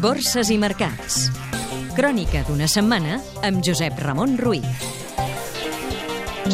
Borses i mercats. Crònica d'una setmana amb Josep Ramon Ruiz.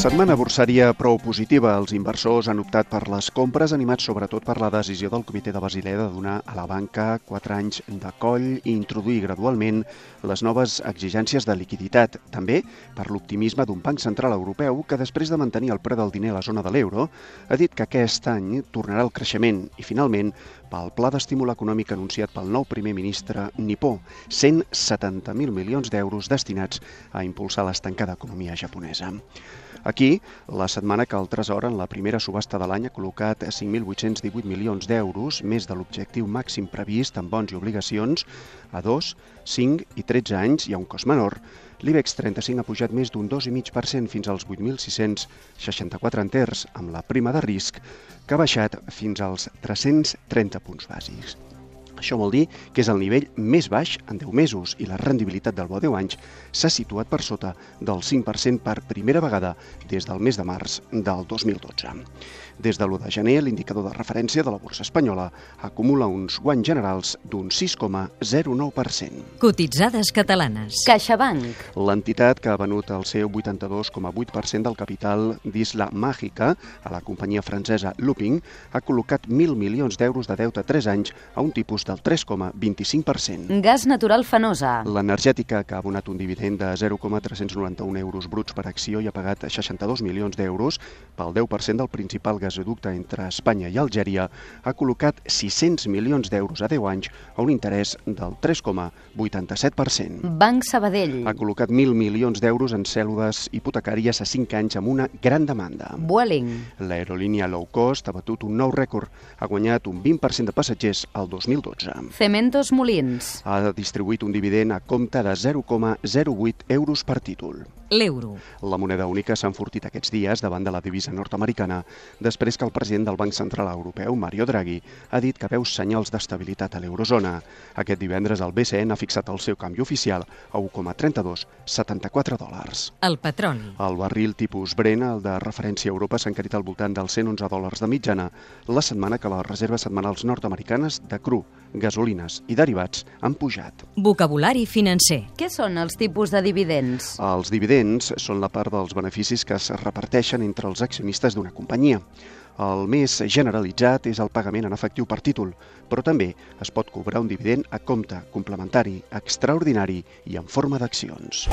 Setmana borsària prou positiva. Els inversors han optat per les compres, animats sobretot per la decisió del Comitè de Basilea de donar a la banca 4 anys de coll i introduir gradualment les noves exigències de liquiditat. També per l'optimisme d'un banc central europeu que, després de mantenir el preu del diner a la zona de l'euro, ha dit que aquest any tornarà el creixement i, finalment, pel pla d'estímul econòmic anunciat pel nou primer ministre nipó, 170.000 milions d'euros destinats a impulsar l'estancada economia japonesa. Aquí, la setmana que el Tresor, en la primera subhasta de l'any, ha col·locat 5.818 milions d'euros, més de l'objectiu màxim previst en bons i obligacions, a 2, 5 i 13 anys hi ha un cost menor. L'IBEX 35 ha pujat més d'un 2,5% fins als 8.664 enters, amb la prima de risc, que ha baixat fins als 330 punts bàsics. Això vol dir que és el nivell més baix en 10 mesos i la rendibilitat del bo 10 anys s'ha situat per sota del 5% per primera vegada des del mes de març del 2012. Des de l'1 de gener, l'indicador de referència de la borsa espanyola acumula uns guanys generals d'un 6,09%. Cotitzades catalanes. CaixaBank. L'entitat que ha venut el seu 82,8% del capital d'Isla Màgica a la companyia francesa Looping ha col·locat 1.000 milions d'euros de deute a 3 anys a un tipus del 3,25%. Gas natural fenosa. L'energètica, que ha abonat un dividend de 0,391 euros bruts per acció i ha pagat 62 milions d'euros pel 10% del principal gasoducte entre Espanya i Algèria, ha col·locat 600 milions d'euros a 10 anys a un interès del 3,87%. Banc Sabadell. Ha col·locat 1.000 milions d'euros en cèl·lules hipotecàries a 5 anys amb una gran demanda. Vueling. L'aerolínia low cost ha batut un nou rècord. Ha guanyat un 20% de passatgers al 2012. Cementos Molins. Ha distribuït un dividend a compte de 0,08 euros per títol. L'euro. La moneda única s'ha enfortit aquests dies davant de la divisa nord-americana després que el president del Banc Central Europeu, Mario Draghi, ha dit que veu senyals d'estabilitat a l'eurozona. Aquest divendres el BCE ha fixat el seu canvi oficial a 1,3274 dòlars. El petroli. El barril tipus Brent, el de referència a Europa, s'ha encarit al voltant dels 111 dòlars de mitjana la setmana que les reserves setmanals nord-americanes de cru, gasolines i derivats han pujat. Vocabulari financer. Què són els tipus de dividends? Els dividends són la part dels beneficis que es reparteixen entre els accionistes d'una companyia. El més generalitzat és el pagament en efectiu per títol, però també es pot cobrar un dividend a compte, complementari, extraordinari i en forma d'accions.